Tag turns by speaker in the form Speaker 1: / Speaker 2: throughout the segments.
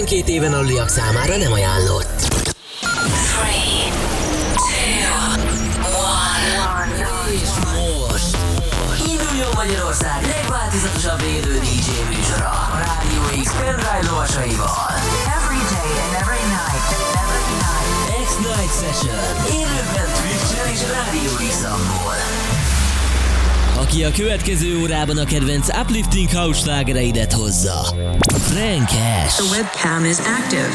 Speaker 1: 12 éven aluliak számára nem ajánlott.
Speaker 2: 3, 2, 1.
Speaker 1: És most induljon Magyarország legváltozatosabb élő DJ műsora a Rádió X pendrive lovasaival.
Speaker 2: Every day and every night. Every night.
Speaker 1: X-Night Session élőben Twitch-en és Rádió X-amból. Aki a következő órában a kedvenc uplifting house hozza. Frank Ash.
Speaker 2: The webcam is active.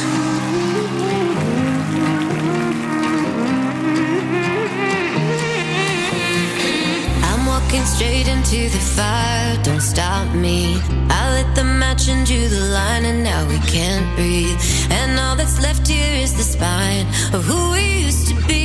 Speaker 3: I'm walking straight into the fire, don't stop me. I lit the match and drew the line, and now we can't breathe. And all that's left here is the spine of who we used to be,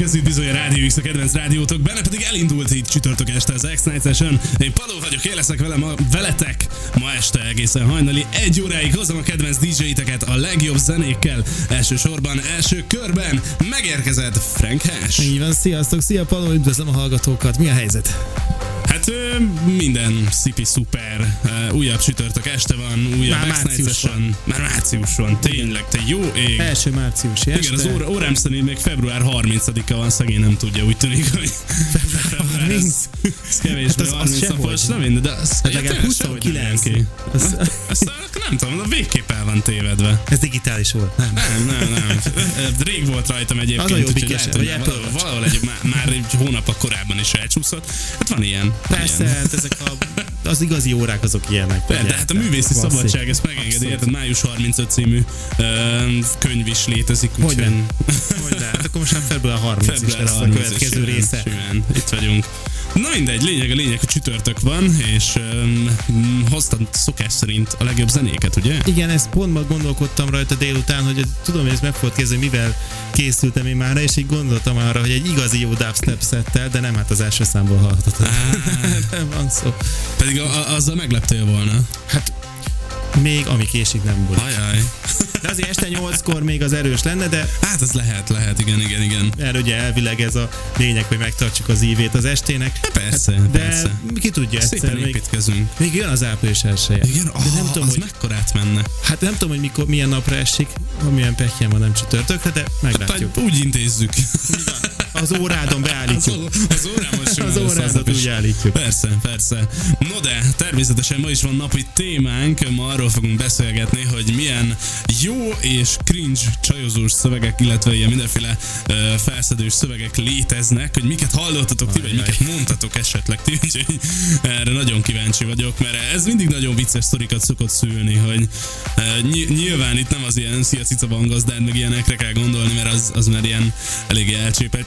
Speaker 4: ez itt bizony a Rádió X, a kedvenc rádiótok, benne pedig elindult így csütörtök este az X-Night Session. Én Paló vagyok, én leszek vele ma, veletek ma este egészen hajnali. Egy óráig hozom a kedvenc DJ-teket a legjobb zenékkel. Elsősorban, első körben megérkezett Frank Hash.
Speaker 5: Így van, sziasztok, szia Paló, üdvözlöm a hallgatókat, mi a helyzet?
Speaker 4: Hát minden szipi szuper, Ö, újabb csütörtök este van, újabb
Speaker 5: Már március
Speaker 4: Session. Már március van, tényleg, te jó ég.
Speaker 5: Első márciusi este.
Speaker 4: Igen, az óra, órám szerint még február 30-a van, szegény nem tudja, úgy tűnik, hogy február
Speaker 5: 30?
Speaker 4: ez, ez kevés,
Speaker 5: Hát
Speaker 4: mert
Speaker 5: az- az
Speaker 4: 30
Speaker 5: sehogy.
Speaker 4: napos, nem minden, de az,
Speaker 5: Hát legalább
Speaker 4: tényleg sehogy nem
Speaker 5: 29.
Speaker 4: jön ki.
Speaker 5: Az,
Speaker 4: Ezt nem tudom, a végképp el van tévedve.
Speaker 5: ez digitális volt, nem?
Speaker 4: Nem, nem, nem. Rég volt rajtam egyébként,
Speaker 5: Az a jobbik eset, vagy
Speaker 4: valahol,
Speaker 5: Apple
Speaker 4: valahol egy, már, már egy hónap korábban is elcsúszott. Hát van ilyen.
Speaker 5: Persze,
Speaker 4: ilyen.
Speaker 5: hát ezek a, az igazi órák azok ilyenek.
Speaker 4: De, de hát a művészi
Speaker 5: Klasszik.
Speaker 4: szabadság ezt megengedi,
Speaker 5: Abszolút.
Speaker 4: érted? Május 35 című ö, könyv is létezik,
Speaker 5: Hogyne? Hogyne? Hát akkor most már február 30 is
Speaker 4: február
Speaker 5: lesz a
Speaker 4: 30
Speaker 5: következő
Speaker 4: simán,
Speaker 5: része.
Speaker 4: Simán, itt vagyunk. Na mindegy, lényeg a lényeg, hogy csütörtök van, és um, hoztad szokás szerint a legjobb zenéket, ugye?
Speaker 5: Igen, ezt pont ma gondolkodtam rajta délután, hogy tudom, hogy ezt meg fogod kérdezni, mivel készültem én már, és így gondoltam arra, hogy egy igazi jó dubstep szettel, de nem hát az első számból hallhatod. nem van szó.
Speaker 4: Pedig a, a, azzal megleptél volna.
Speaker 5: Hát még ami késik nem volt.
Speaker 4: Ajaj.
Speaker 5: De azért este 8-kor még az erős lenne, de
Speaker 4: Hát az lehet, lehet, igen, igen, igen.
Speaker 5: erre ugye elvileg ez a lényeg, hogy megtartsuk az ívét az estének.
Speaker 4: Persze,
Speaker 5: De
Speaker 4: persze.
Speaker 5: ki tudja egyszer,
Speaker 4: Szépen
Speaker 5: még,
Speaker 4: építkezünk.
Speaker 5: még jön az április elsője.
Speaker 4: Igen,
Speaker 5: de
Speaker 4: oh,
Speaker 5: nem tudom,
Speaker 4: az
Speaker 5: hogy,
Speaker 4: mekkorát menne.
Speaker 5: hát nem tudom, hogy mikor, milyen napra esik, amilyen pehjen van, nem csütörtökre, de meglátjuk.
Speaker 4: Hát, úgy intézzük.
Speaker 5: Az órádon
Speaker 4: Az,
Speaker 5: beállítjuk.
Speaker 4: ó- az órámon simán
Speaker 5: Az úgy állítjuk.
Speaker 4: Persze, persze. No de, természetesen ma is van napi témánk, ma arról fogunk beszélgetni, hogy milyen jó és cringe csajozós szövegek, illetve ilyen mindenféle uh, felszedős szövegek léteznek, hogy miket hallottatok ti, vagy miket mondtatok esetleg ti, úgyhogy erre nagyon kíváncsi vagyok, mert ez mindig nagyon vicces sztorikat szokott szülni, hogy uh, ny- nyilván itt nem az ilyen szia cica van gazdád, meg ilyenekre kell gondolni, mert az, az már ilyen eléggé elcsépelt,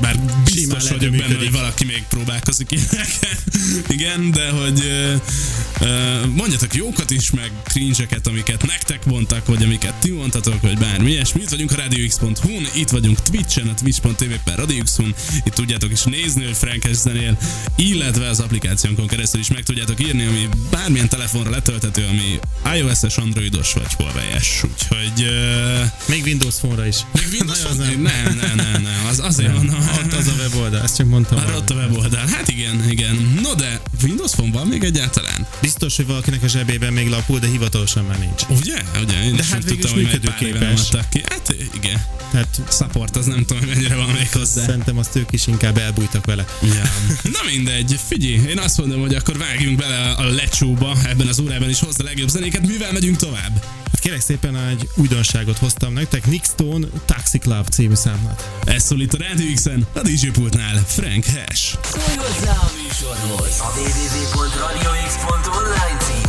Speaker 4: bár biztos vagyok benne, hogy valaki még próbálkozik ilyenekkel. Igen, de hogy mondjatok jókat is, meg cringe-eket, amiket nektek mondtak, vagy amiket ti mondtatok, vagy bármi ilyesmi. Itt vagyunk a radiox.hu-n, itt vagyunk Twitch-en, a twitch.tv per radiox.hu-n, itt tudjátok is nézni, hogy Frankes zenél, illetve az applikációnkon keresztül is meg tudjátok írni, ami bármilyen telefonra letölthető, ami iOS-es, androidos vagy Huawei-es. Úgyhogy ö,
Speaker 5: Még Windows Phone-ra is.
Speaker 4: még Windows Phone-
Speaker 5: nem.
Speaker 4: nem, nem, nem, nem, az azért van.
Speaker 5: Ott az a weboldal, ezt csak mondtam.
Speaker 4: Arra ott a weboldal. Hát igen, igen. No de, Windows Phone van még egyáltalán?
Speaker 5: Biztos, hogy valakinek a zsebében még lapul, de hivatalosan már nincs.
Speaker 4: Ugye? Ugye? Én
Speaker 5: De hát
Speaker 4: tudtam, hogy
Speaker 5: működőképes.
Speaker 4: ki. Hát igen.
Speaker 5: Tehát
Speaker 4: Support, az nem tudom, hogy mennyire van még hozzá.
Speaker 5: szerintem azt ők is inkább elbújtak vele.
Speaker 4: Ja. Na mindegy, figyelj, én azt mondom, hogy akkor vágjunk bele a lecsóba ebben az órában is hozd a legjobb zenéket, mivel megyünk tovább.
Speaker 5: Hát kérek szépen egy újdonságot hoztam nektek, Nick Stone Taxi Club című számát.
Speaker 4: Ez szól itt a Radio X-en, a DJ pultnál Frank Hash.
Speaker 1: Szólj a műsorhoz
Speaker 6: A www.radiox.online.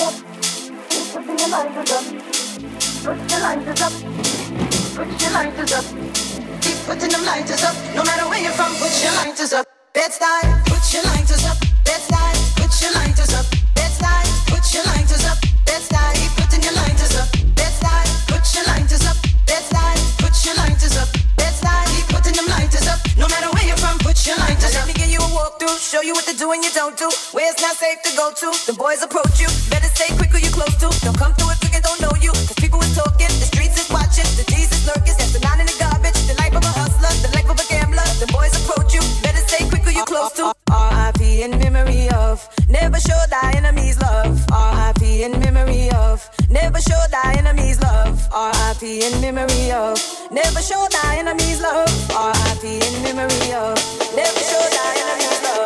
Speaker 7: is.
Speaker 8: Putting your lighters up. Put your lighters up. Put your lighters up. Keep putting them lighters up. No matter where you're from, put your lighters up. Bedside, put your lighters up. Bedside, put your lighters up. Show you what to do and you don't do. Where it's not safe to go to. The boys approach you, better stay quick who you close to. Don't come through if you don't know you. Cause people is talking, the streets is watching, the G's is lurking. That's the nine in the garbage, the life of a hustler, the life of a gambler. The boys approach you, better stay quick who you close to. R.I.P. in memory of, never show thy enemies love. R.I.P. in memory of, never show thy enemies love. R.I.P. in memory of, never show thy enemies love. R.I.P. in memory of, never show thy enemies love.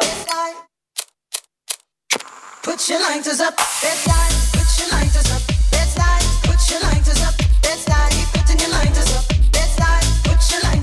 Speaker 8: Put your lighters up, Bed-Stuy. Put your lighters up, Bed-Stuy. Put your lighters up. Keep putting your lighters up, Bed-Stuy. Put your lighters up,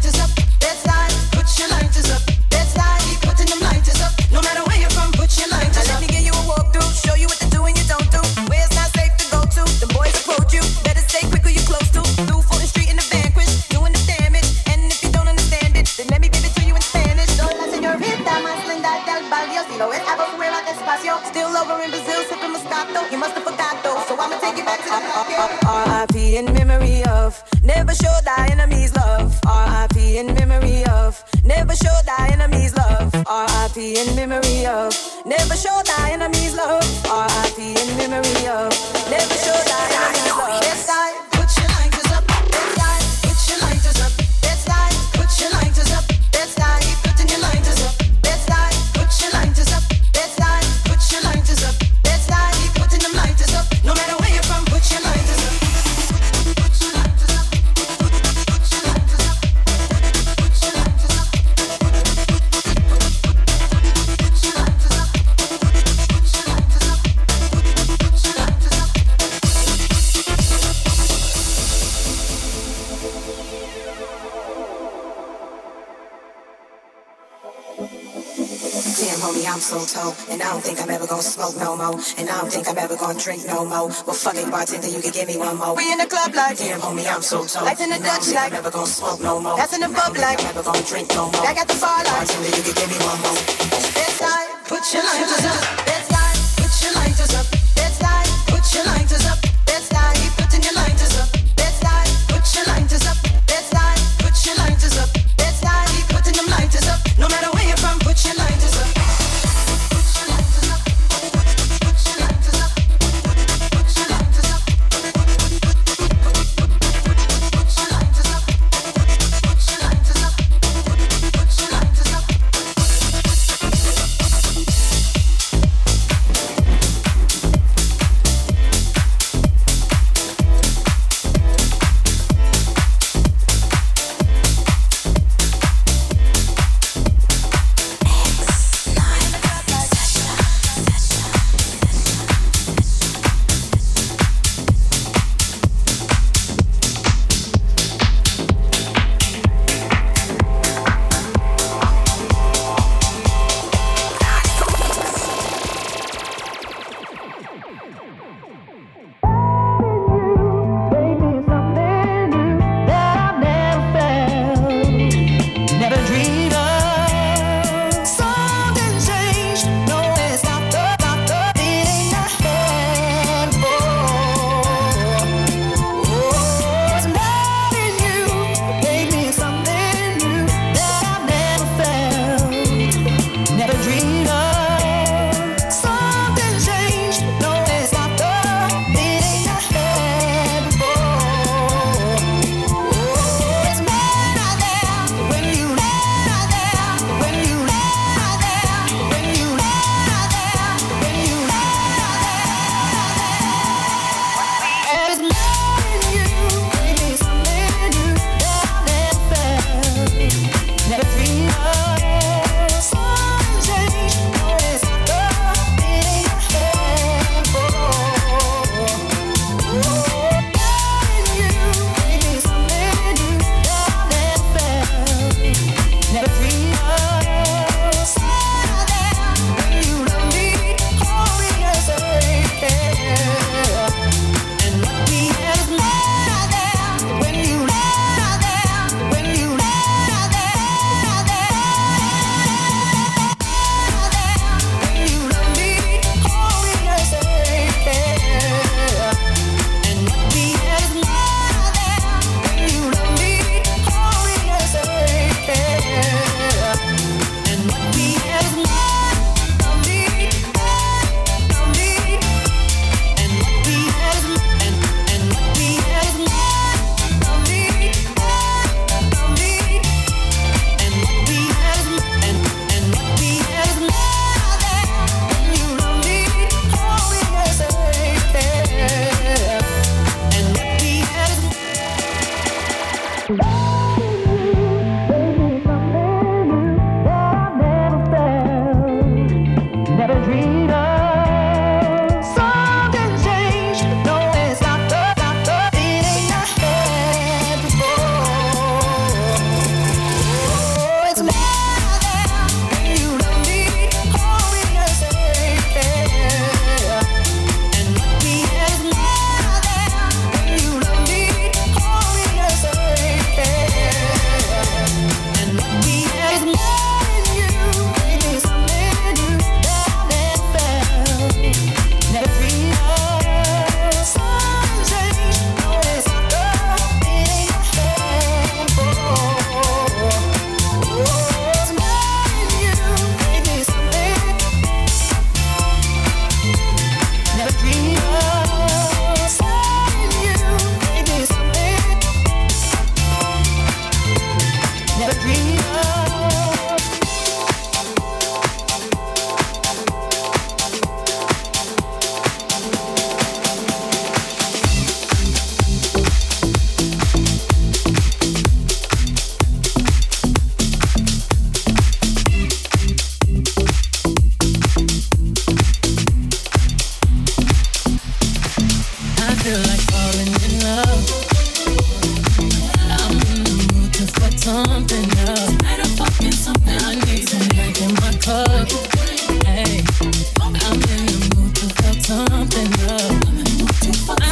Speaker 8: R.I.P. in memory of. Never show thy enemies love. R.I.P. in memory of. Never show thy enemies love. R.I.P. in memory of. Never show thy enemies love. R.I.P. in memory of. Never show thy enemies
Speaker 9: And I don't think I'm ever gonna smoke no more. And I don't think I'm ever gonna drink no more. Well, fuck it, bartender, you can give me one more.
Speaker 8: We in the club like
Speaker 9: Damn, homie, I'm so told.
Speaker 8: Lights in the
Speaker 9: I
Speaker 8: Dutch like-
Speaker 9: I'm ever gonna smoke no more.
Speaker 8: That's in the bub like-
Speaker 9: I'm ever gonna drink no more.
Speaker 8: Back at the bar like
Speaker 9: Bartender, you can give me one more.
Speaker 8: Bed-Stuy, put your lighters up.
Speaker 6: too fun.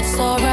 Speaker 6: It's alright.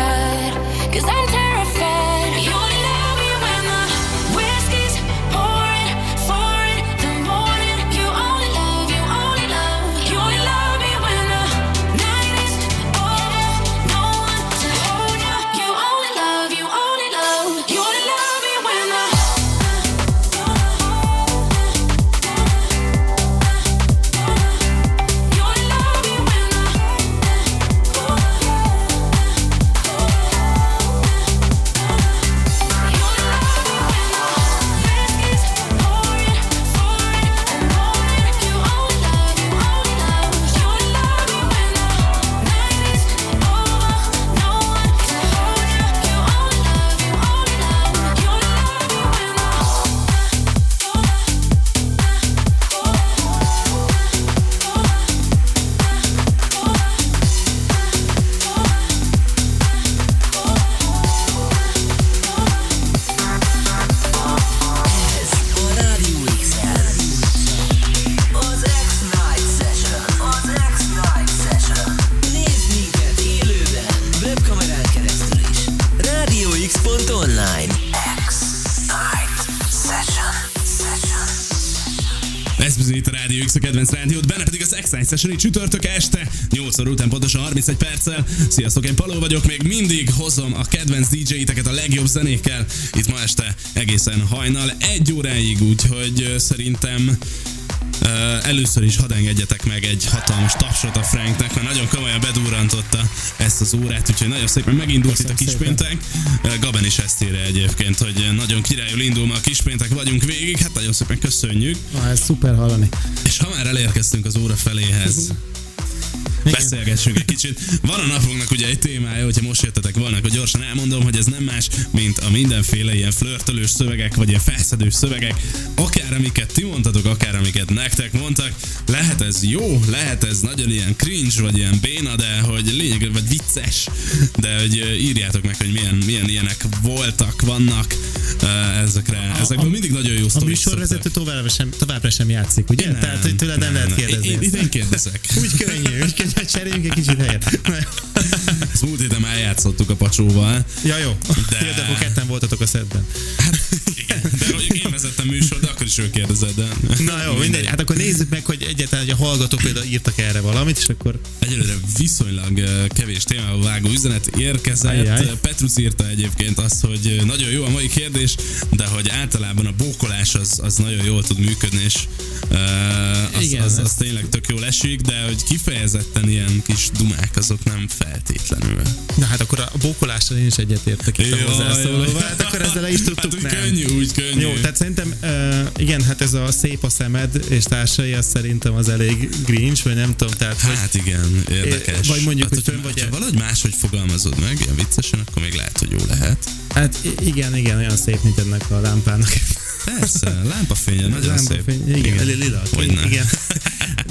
Speaker 1: X-Night Session
Speaker 4: csütörtök este, 8 óra után pontosan 31 perccel. Sziasztok, én Paló vagyok, még mindig hozom a kedvenc DJ-teket a legjobb zenékkel. Itt ma este egészen hajnal, egy óráig, úgyhogy szerintem először is hadd engedjetek meg egy hatalmas tapsot a Franknek, mert nagyon komolyan bedurrantotta ezt az órát, úgyhogy nagyon szépen megindult itt a kispéntek. Gaben is ezt írja egyébként, hogy nagyon királyul indul ma a kispéntek, vagyunk végig, hát nagyon szépen köszönjük.
Speaker 5: Ah, ez szuper hallani.
Speaker 4: És ha már elérkeztünk az óra feléhez, beszélgessünk egy kicsit. Van a napunknak ugye egy témája, hogyha most jöttetek volna, akkor gyorsan elmondom, hogy ez nem más, mint a mindenféle ilyen flörtölős szövegek, vagy ilyen felszedős szövegek, akár amiket ti mondtatok, akár amiket nektek mondtak. Lehet ez jó, lehet ez nagyon ilyen cringe, vagy ilyen béna, de hogy lényeg, vagy vicces, de hogy írjátok meg, hogy milyen, milyen ilyenek voltak, vannak ezekre. Ezekből mindig nagyon jó
Speaker 5: A műsorvezető továbbra sem, továbbra sem játszik, ugye?
Speaker 4: Nem,
Speaker 5: Tehát, hogy tőled nem, lehet kérdezni.
Speaker 4: Én, én, én kérdezek.
Speaker 5: Úgy könnyű, úgy könnyű, cseréljünk egy kicsit helyet.
Speaker 4: Ezt múlt héten már eljátszottuk a pacsóval.
Speaker 5: Ja, jó. De-. Jó, de akkor ketten voltatok a szedben.
Speaker 4: Igen, de mondjuk én vezettem műsor, de akkor is ő kérdezett, de...
Speaker 5: Na jó, mindegy. Hát akkor nézzük meg, hogy egyáltalán hogy a hallgatók például írtak erre valamit, és akkor
Speaker 4: Egyelőre viszonylag kevés témával vágó üzenet érkezett.
Speaker 5: Ajjaj.
Speaker 4: Petrus írta egyébként azt, hogy nagyon jó a mai kérdés, de hogy általában a bókolás az, az nagyon jól tud működni, és az,
Speaker 5: Igen,
Speaker 4: az, az,
Speaker 5: ezt-
Speaker 4: tényleg tök jól esik, de hogy kifejezetten ilyen kis dumák, azok nem feltétlenül.
Speaker 5: Na hát akkor a bókolással én is egyetértek itt a hozzászólóval. Hát akkor ezzel le is tudtuk,
Speaker 4: Hát,
Speaker 5: nem.
Speaker 4: könnyű, úgy könnyű.
Speaker 5: Jó, tehát szerintem, uh, igen, hát ez a szép a szemed és társai, az szerintem az elég grinch, vagy nem tudom, tehát hogy
Speaker 4: Hát igen, érdekes.
Speaker 5: Vagy mondjuk,
Speaker 4: hát,
Speaker 5: hogy fönn vagy-e-
Speaker 4: hogyha valahogy máshogy fogalmazod meg, ilyen viccesen, akkor még lehet, hogy jó lehet.
Speaker 5: Hát igen, igen, olyan szép, mint ennek a lámpának.
Speaker 4: Persze, lámpafénye, nagyon szép.
Speaker 5: Lámpafény, Igen, igen. lila.
Speaker 4: Hogyne.
Speaker 5: Igen.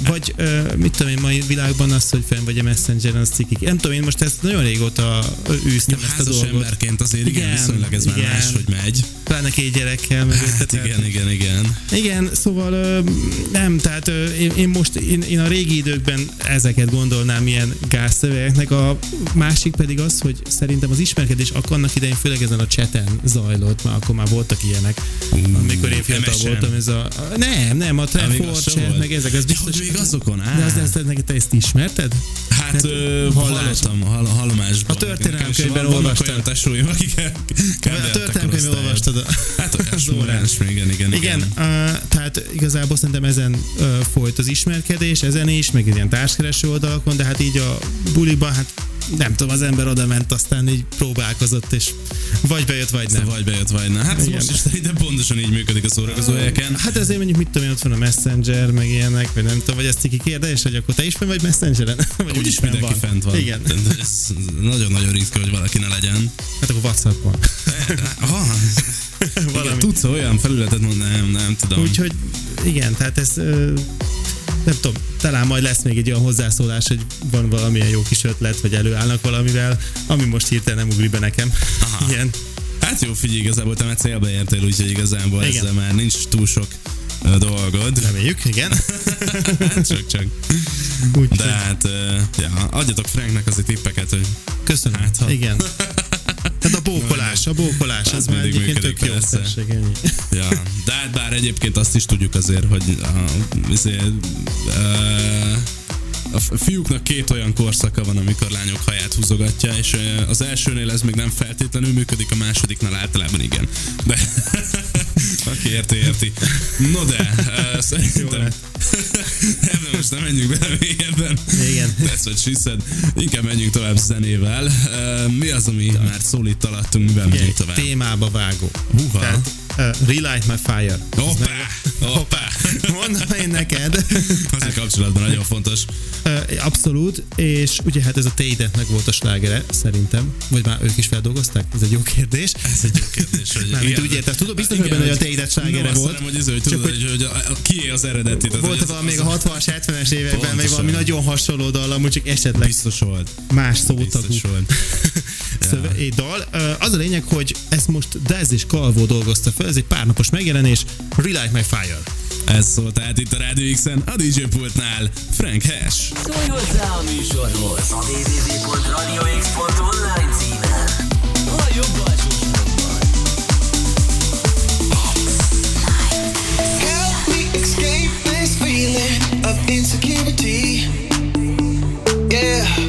Speaker 5: Vagy ö, mit tudom én, mai világban az, hogy fenn vagy a Messengeren, az cikik. Nem tudom, én most ezt nagyon régóta űztem ezt a dolgot.
Speaker 4: emberként azért igen,
Speaker 5: Igen,
Speaker 4: viszonylag ez már
Speaker 5: igen.
Speaker 4: más, hogy megy.
Speaker 5: Pláne két gyerekkel. Meg
Speaker 4: Hát igen, igen, igen.
Speaker 5: Igen, szóval ö, nem, tehát ö, én, én most én, én a régi időkben ezeket gondolnám ilyen gázszövegeknek, a másik pedig az, hogy szerintem az ismerkedés akkor annak idején főleg ezen a cseten zajlott, mert akkor már voltak ilyenek, amikor én fiatal
Speaker 4: MSN.
Speaker 5: voltam, ez a, a nem, nem, a
Speaker 4: volt?
Speaker 5: meg ezek, az
Speaker 4: Ja,
Speaker 5: biztos.
Speaker 4: hogy még azokon, á.
Speaker 5: De az, ezt, neked ezt ismerted?
Speaker 4: Hát
Speaker 5: Tehát
Speaker 4: ö, hallottam, hall, hallomásban.
Speaker 5: A történelemkönyvben.
Speaker 4: Vannak olyan tesóim, akik
Speaker 5: A történelemkönyvben olvastad
Speaker 4: Hát
Speaker 5: az
Speaker 4: órás, igen, igen,
Speaker 5: Igen, uh, tehát igazából szerintem ezen folyt az ismerkedés, ezen is, meg ilyen társkereső oldalakon, de hát így a buliban, hát nem tudom, az ember oda ment, aztán így próbálkozott, és vagy bejött, vagy nem.
Speaker 4: Vagy bejött, vagy nem. Hát
Speaker 5: Igen.
Speaker 4: most is szerintem pontosan így működik a szórakozó helyeken.
Speaker 5: Hát ezért mondjuk, mit tudom én, ott van a Messenger, meg ilyenek, vagy nem tudom, vagy ezt ciki kérdés, hogy akkor te is fenn vagy Messengeren? vagy
Speaker 4: Úgyis mindenki fent van.
Speaker 5: Igen.
Speaker 4: Tehát Ez nagyon-nagyon ritka, hogy valaki ne legyen.
Speaker 5: Hát akkor Whatsappon.
Speaker 4: Ah, igen,
Speaker 5: Valami.
Speaker 4: tudsz olyan felületet mondani? Nem, nem tudom.
Speaker 5: Úgyhogy igen, tehát ez nem tudom, talán majd lesz még egy olyan hozzászólás, hogy van valamilyen jó kis ötlet, vagy előállnak valamivel, ami most hirtelen nem ugrik be nekem.
Speaker 4: Aha.
Speaker 5: Igen.
Speaker 4: Hát jó, figyelj, igazából te már célba értél, úgyhogy igazából
Speaker 5: Igen.
Speaker 4: ezzel már nincs túl sok dolgod.
Speaker 5: Reméljük, igen.
Speaker 4: Hát csak, csak.
Speaker 5: Úgy,
Speaker 4: De hát, ja, adjatok Franknek azért tippeket, hogy
Speaker 5: köszönöm.
Speaker 4: Hát, ha-
Speaker 5: Igen. Hát a bókolás, a bókolás,
Speaker 4: Az
Speaker 5: az már
Speaker 4: mindig
Speaker 5: egyébként
Speaker 4: működik,
Speaker 5: tök jó.
Speaker 4: persze.
Speaker 5: Ennyi.
Speaker 4: Ja, de hát bár egyébként azt is tudjuk azért, hogy a, azért, uh, a fiúknak két olyan korszaka van, amikor lányok haját húzogatja, és az elsőnél ez még nem feltétlenül működik, a másodiknál általában igen. De aki érti, érti. No de, uh, szerintem ebben most nem menjünk bele mélyebben.
Speaker 5: Igen.
Speaker 4: That's what she said. Inkább menjünk tovább zenével. Uh, mi az, ami már szólítalattunk, mivel
Speaker 5: Igen,
Speaker 4: menjünk tovább?
Speaker 5: témába vágó.
Speaker 4: Húha.
Speaker 5: Tehát uh, Relight My Fire.
Speaker 4: Hoppá! Hoppá!
Speaker 5: Mondom én neked.
Speaker 4: Az a kapcsolatban nagyon fontos.
Speaker 5: Ö, Abszolút, és ugye hát ez a Teidetnek volt a slágere, szerintem. Vagy már ők is feldolgozták? Ez egy jó kérdés.
Speaker 4: Ez egy jó kérdés, hogy...
Speaker 5: Mármint
Speaker 4: igen.
Speaker 5: úgy érted, tudod, biztos benne, hogy a Teidet slágere
Speaker 4: nem,
Speaker 5: volt.
Speaker 4: Nem, hogy, ez, hogy tudod, hogy, hogy, a, kié az eredeti. Tehát,
Speaker 5: Volt
Speaker 4: hogy
Speaker 5: valami még a 60-as, 70-es években, még valami nagyon hasonló dal, amúgy csak esetleg
Speaker 4: Biztos volt.
Speaker 5: más szótagú
Speaker 4: Biztos volt.
Speaker 5: szöve, egy dal. Az a lényeg, hogy ezt most Dez és Calvo dolgozta fel, ez egy párnapos megjelenés, Relight My Fire.
Speaker 4: Ez szólt tehát itt a Radio X-en, a DJ pultnál Frank Hash.
Speaker 1: Szólj hozzá a műsorhoz.
Speaker 2: A www.radiox.online címen.
Speaker 1: A jobb alsó.
Speaker 10: Help me escape this feeling of insecurity. Yeah.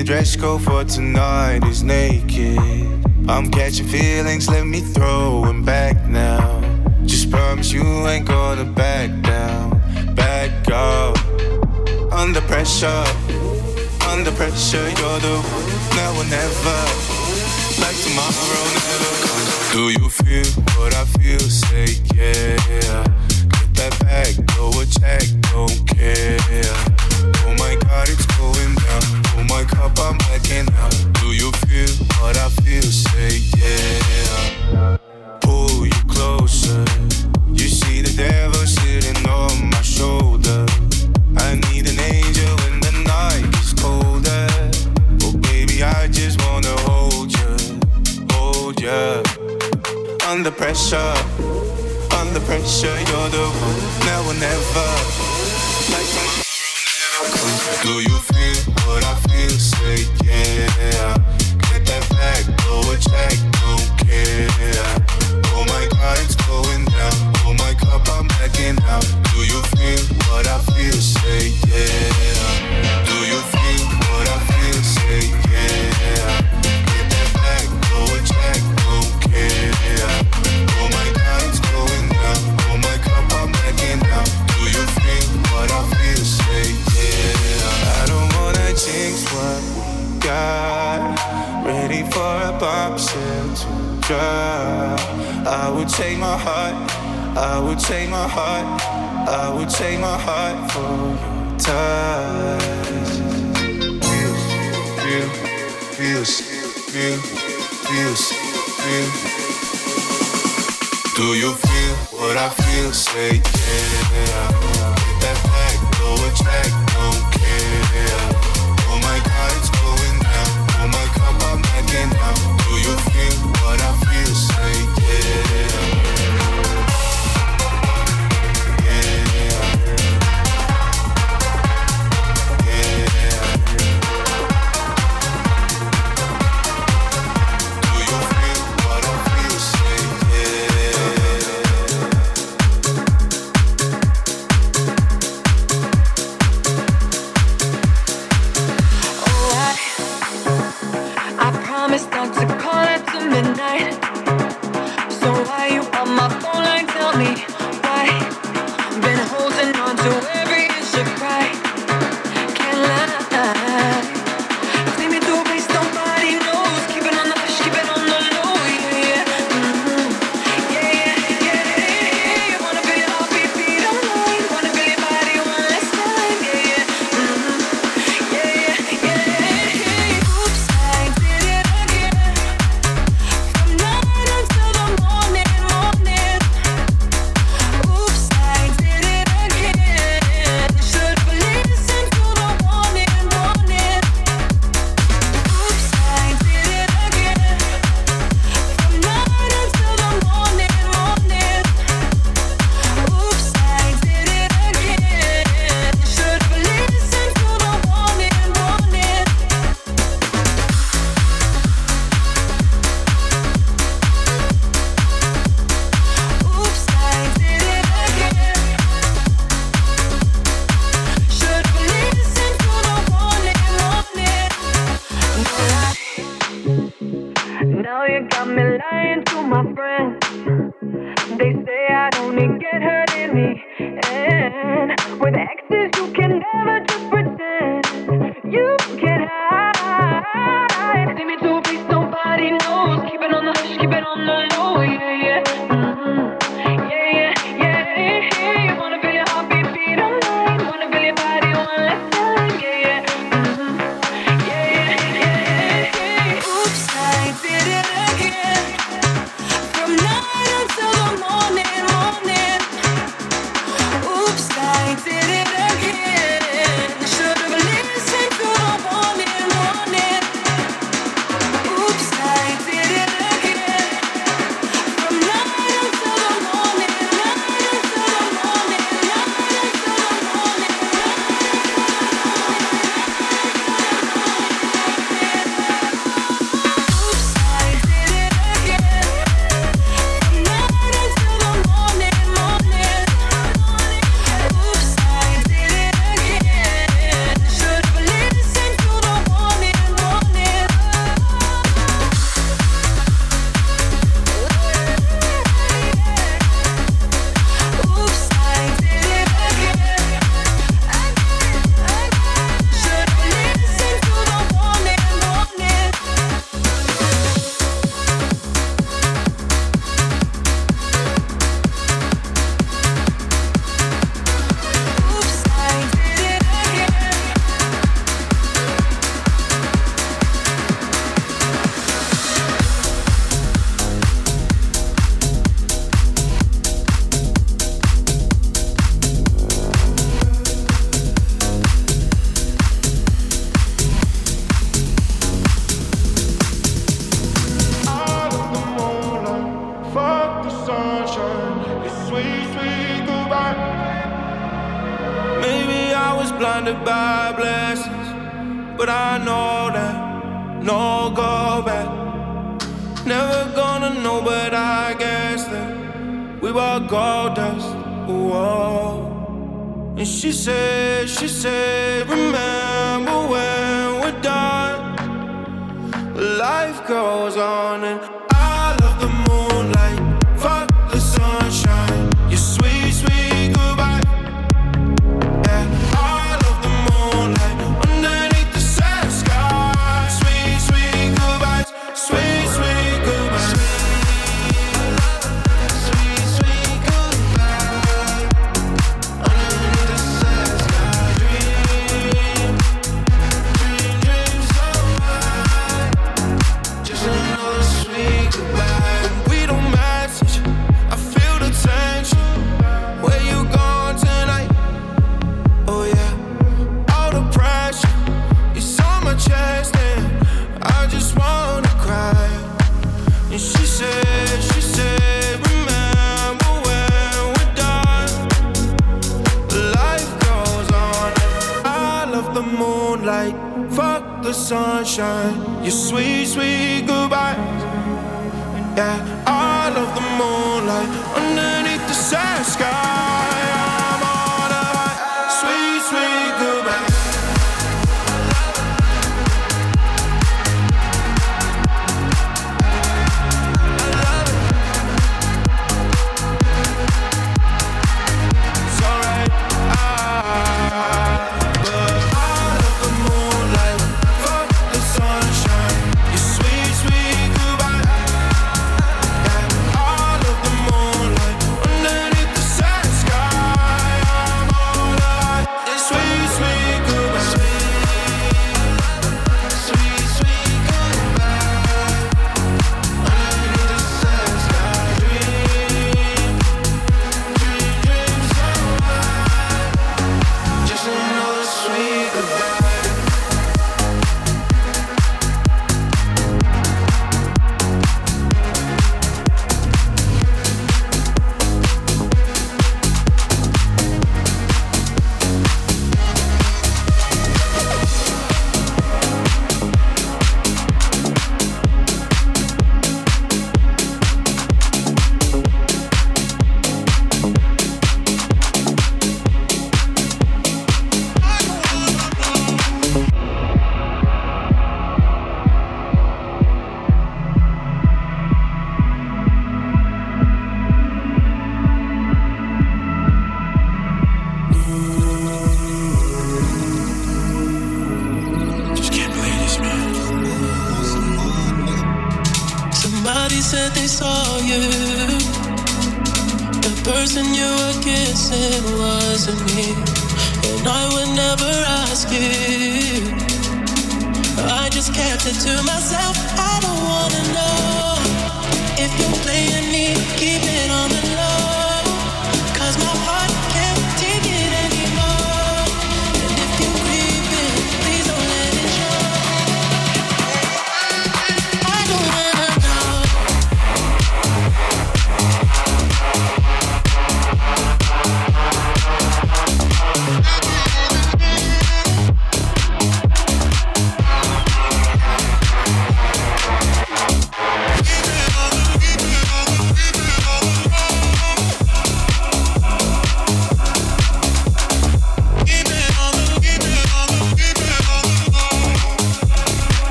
Speaker 10: The
Speaker 11: dress code for tonight is naked. I'm catching feelings, let me throw 'em back now. Just promise you ain't gonna back down, back up. Under pressure, under pressure, you're the one now or never. Like tomorrow never comes. Do you feel what I feel? Say yeah. Get that back, go a check, don't care. Oh my god, it's going down. My cup, I'm backing out. Do you feel what I feel? Say yeah. Pull you closer. You see the devil sitting on my shoulder. I need an angel when the night is colder. Oh baby, I just wanna hold you, hold you. Under pressure, under pressure, you're the one now or never. Do you feel what I feel? Say yeah. Get that back, go a check, don't care. Oh my god, it's going down. Oh my cup, I'm backing out. Do you feel what I feel? Say yeah. Drop. I would take my heart. I would take my heart. I would take my heart for your touch. Feel, feel, feel, feel, feel, feel. Do you feel what I feel? Say yeah. Get that back, go a check,
Speaker 8: feeling get hurt in me.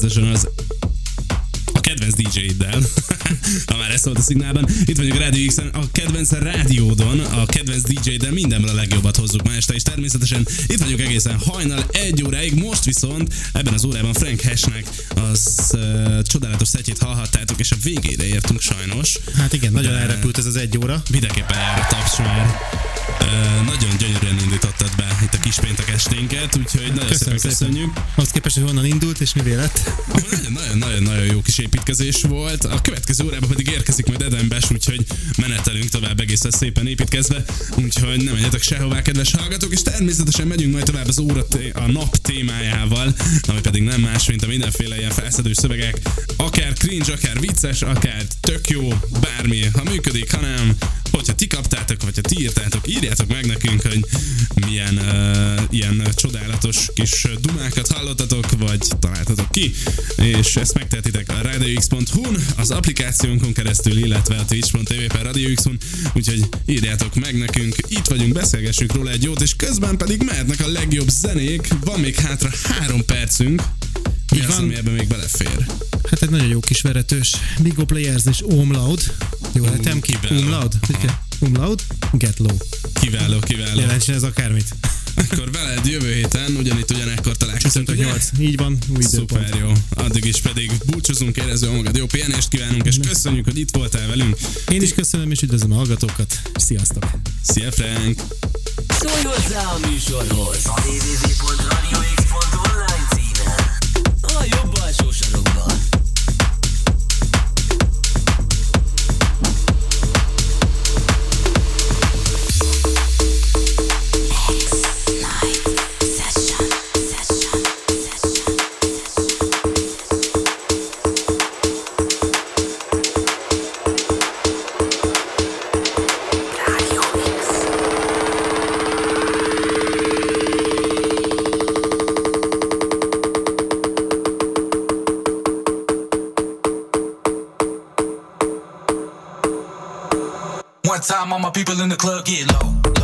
Speaker 4: Bizonyít az a kedvenc DJ-iddel, ha már ez szólt a szignálban. Itt vagyunk a Radio x a kedvenc rádiódon, a kedvenc DJ-del mindenből a legjobbat hozzuk ma este, és természetesen itt vagyunk egészen hajnal egy óráig, most viszont ebben az órában Frank Hashnek az uh, csodálatos szetjét hallhattátok, és a végére értünk sajnos.
Speaker 5: Hát igen, nagyon
Speaker 4: De-
Speaker 5: elrepült ez az egy óra.
Speaker 4: Mindenképpen a taps már. Uh, nagyon gyönyörűen indítottad be itt a kis péntek esténket, úgyhogy nagyon szépen köszönjük.
Speaker 5: Ahhoz képest, hogy honnan indult és mivé lett.
Speaker 4: Nagyon-nagyon jó kis építkezés volt. A következő órában pedig érkezik majd Edenbes, úgyhogy menetelünk tovább egészen szépen építkezve. Úgyhogy nem menjetek sehová, kedves hallgatók, és természetesen megyünk majd tovább az óra té- a nap témájával, ami pedig nem más, mint a mindenféle ilyen felszedő szövegek, akár cringe, akár vicces, akár tök jó, bármi, ha működik, ha nem, hogyha ti kaptátok, vagy ha ti írtátok, írjátok meg nekünk, hogy milyen uh, ilyen csodálatos kis dumákat hallottatok, vagy találtatok ki, és ezt megtehetitek a radiox.hu-n, az applikációnkon keresztül, illetve a twitch.tv per radiox-on, úgyhogy írjátok meg nekünk, itt vagyunk, beszélgessünk róla egy jót, és közben pedig mehetnek a legjobb zenék, van még hátra három percünk, mi
Speaker 5: Így
Speaker 4: az,
Speaker 5: van.
Speaker 4: ami ebben még belefér?
Speaker 5: Hát egy nagyon jó kis veretős. Big Up Players és Omlaud. Jó,
Speaker 4: Ú,
Speaker 5: lehetem ki?
Speaker 4: kiváló.
Speaker 5: Omlaud? Omlaud? Get low.
Speaker 4: Kiváló, kiváló.
Speaker 5: Jelentsen ez akármit.
Speaker 4: Akkor veled jövő héten, ugyanitt ugyanekkor találkozunk,
Speaker 5: Csütörtök
Speaker 4: ugye?
Speaker 5: 8. Így van, új időpont.
Speaker 4: Szuper jó. Addig is pedig búcsúzunk, érezzük magad, jó pihenést kívánunk, és köszönjük, hogy itt voltál velünk.
Speaker 5: Én is köszönöm, és üdvözlöm a hallgatókat. Sziasztok!
Speaker 4: Szia Frank!
Speaker 1: Szólj hozzá a műsorhoz! A jobb alsó sarokban.
Speaker 12: Time, all my people in the club get low,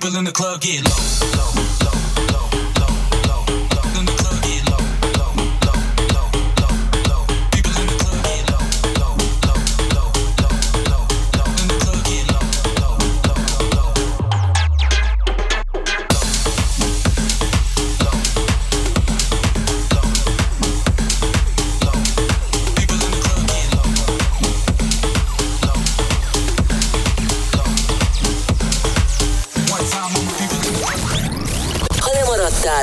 Speaker 12: people in the club get low,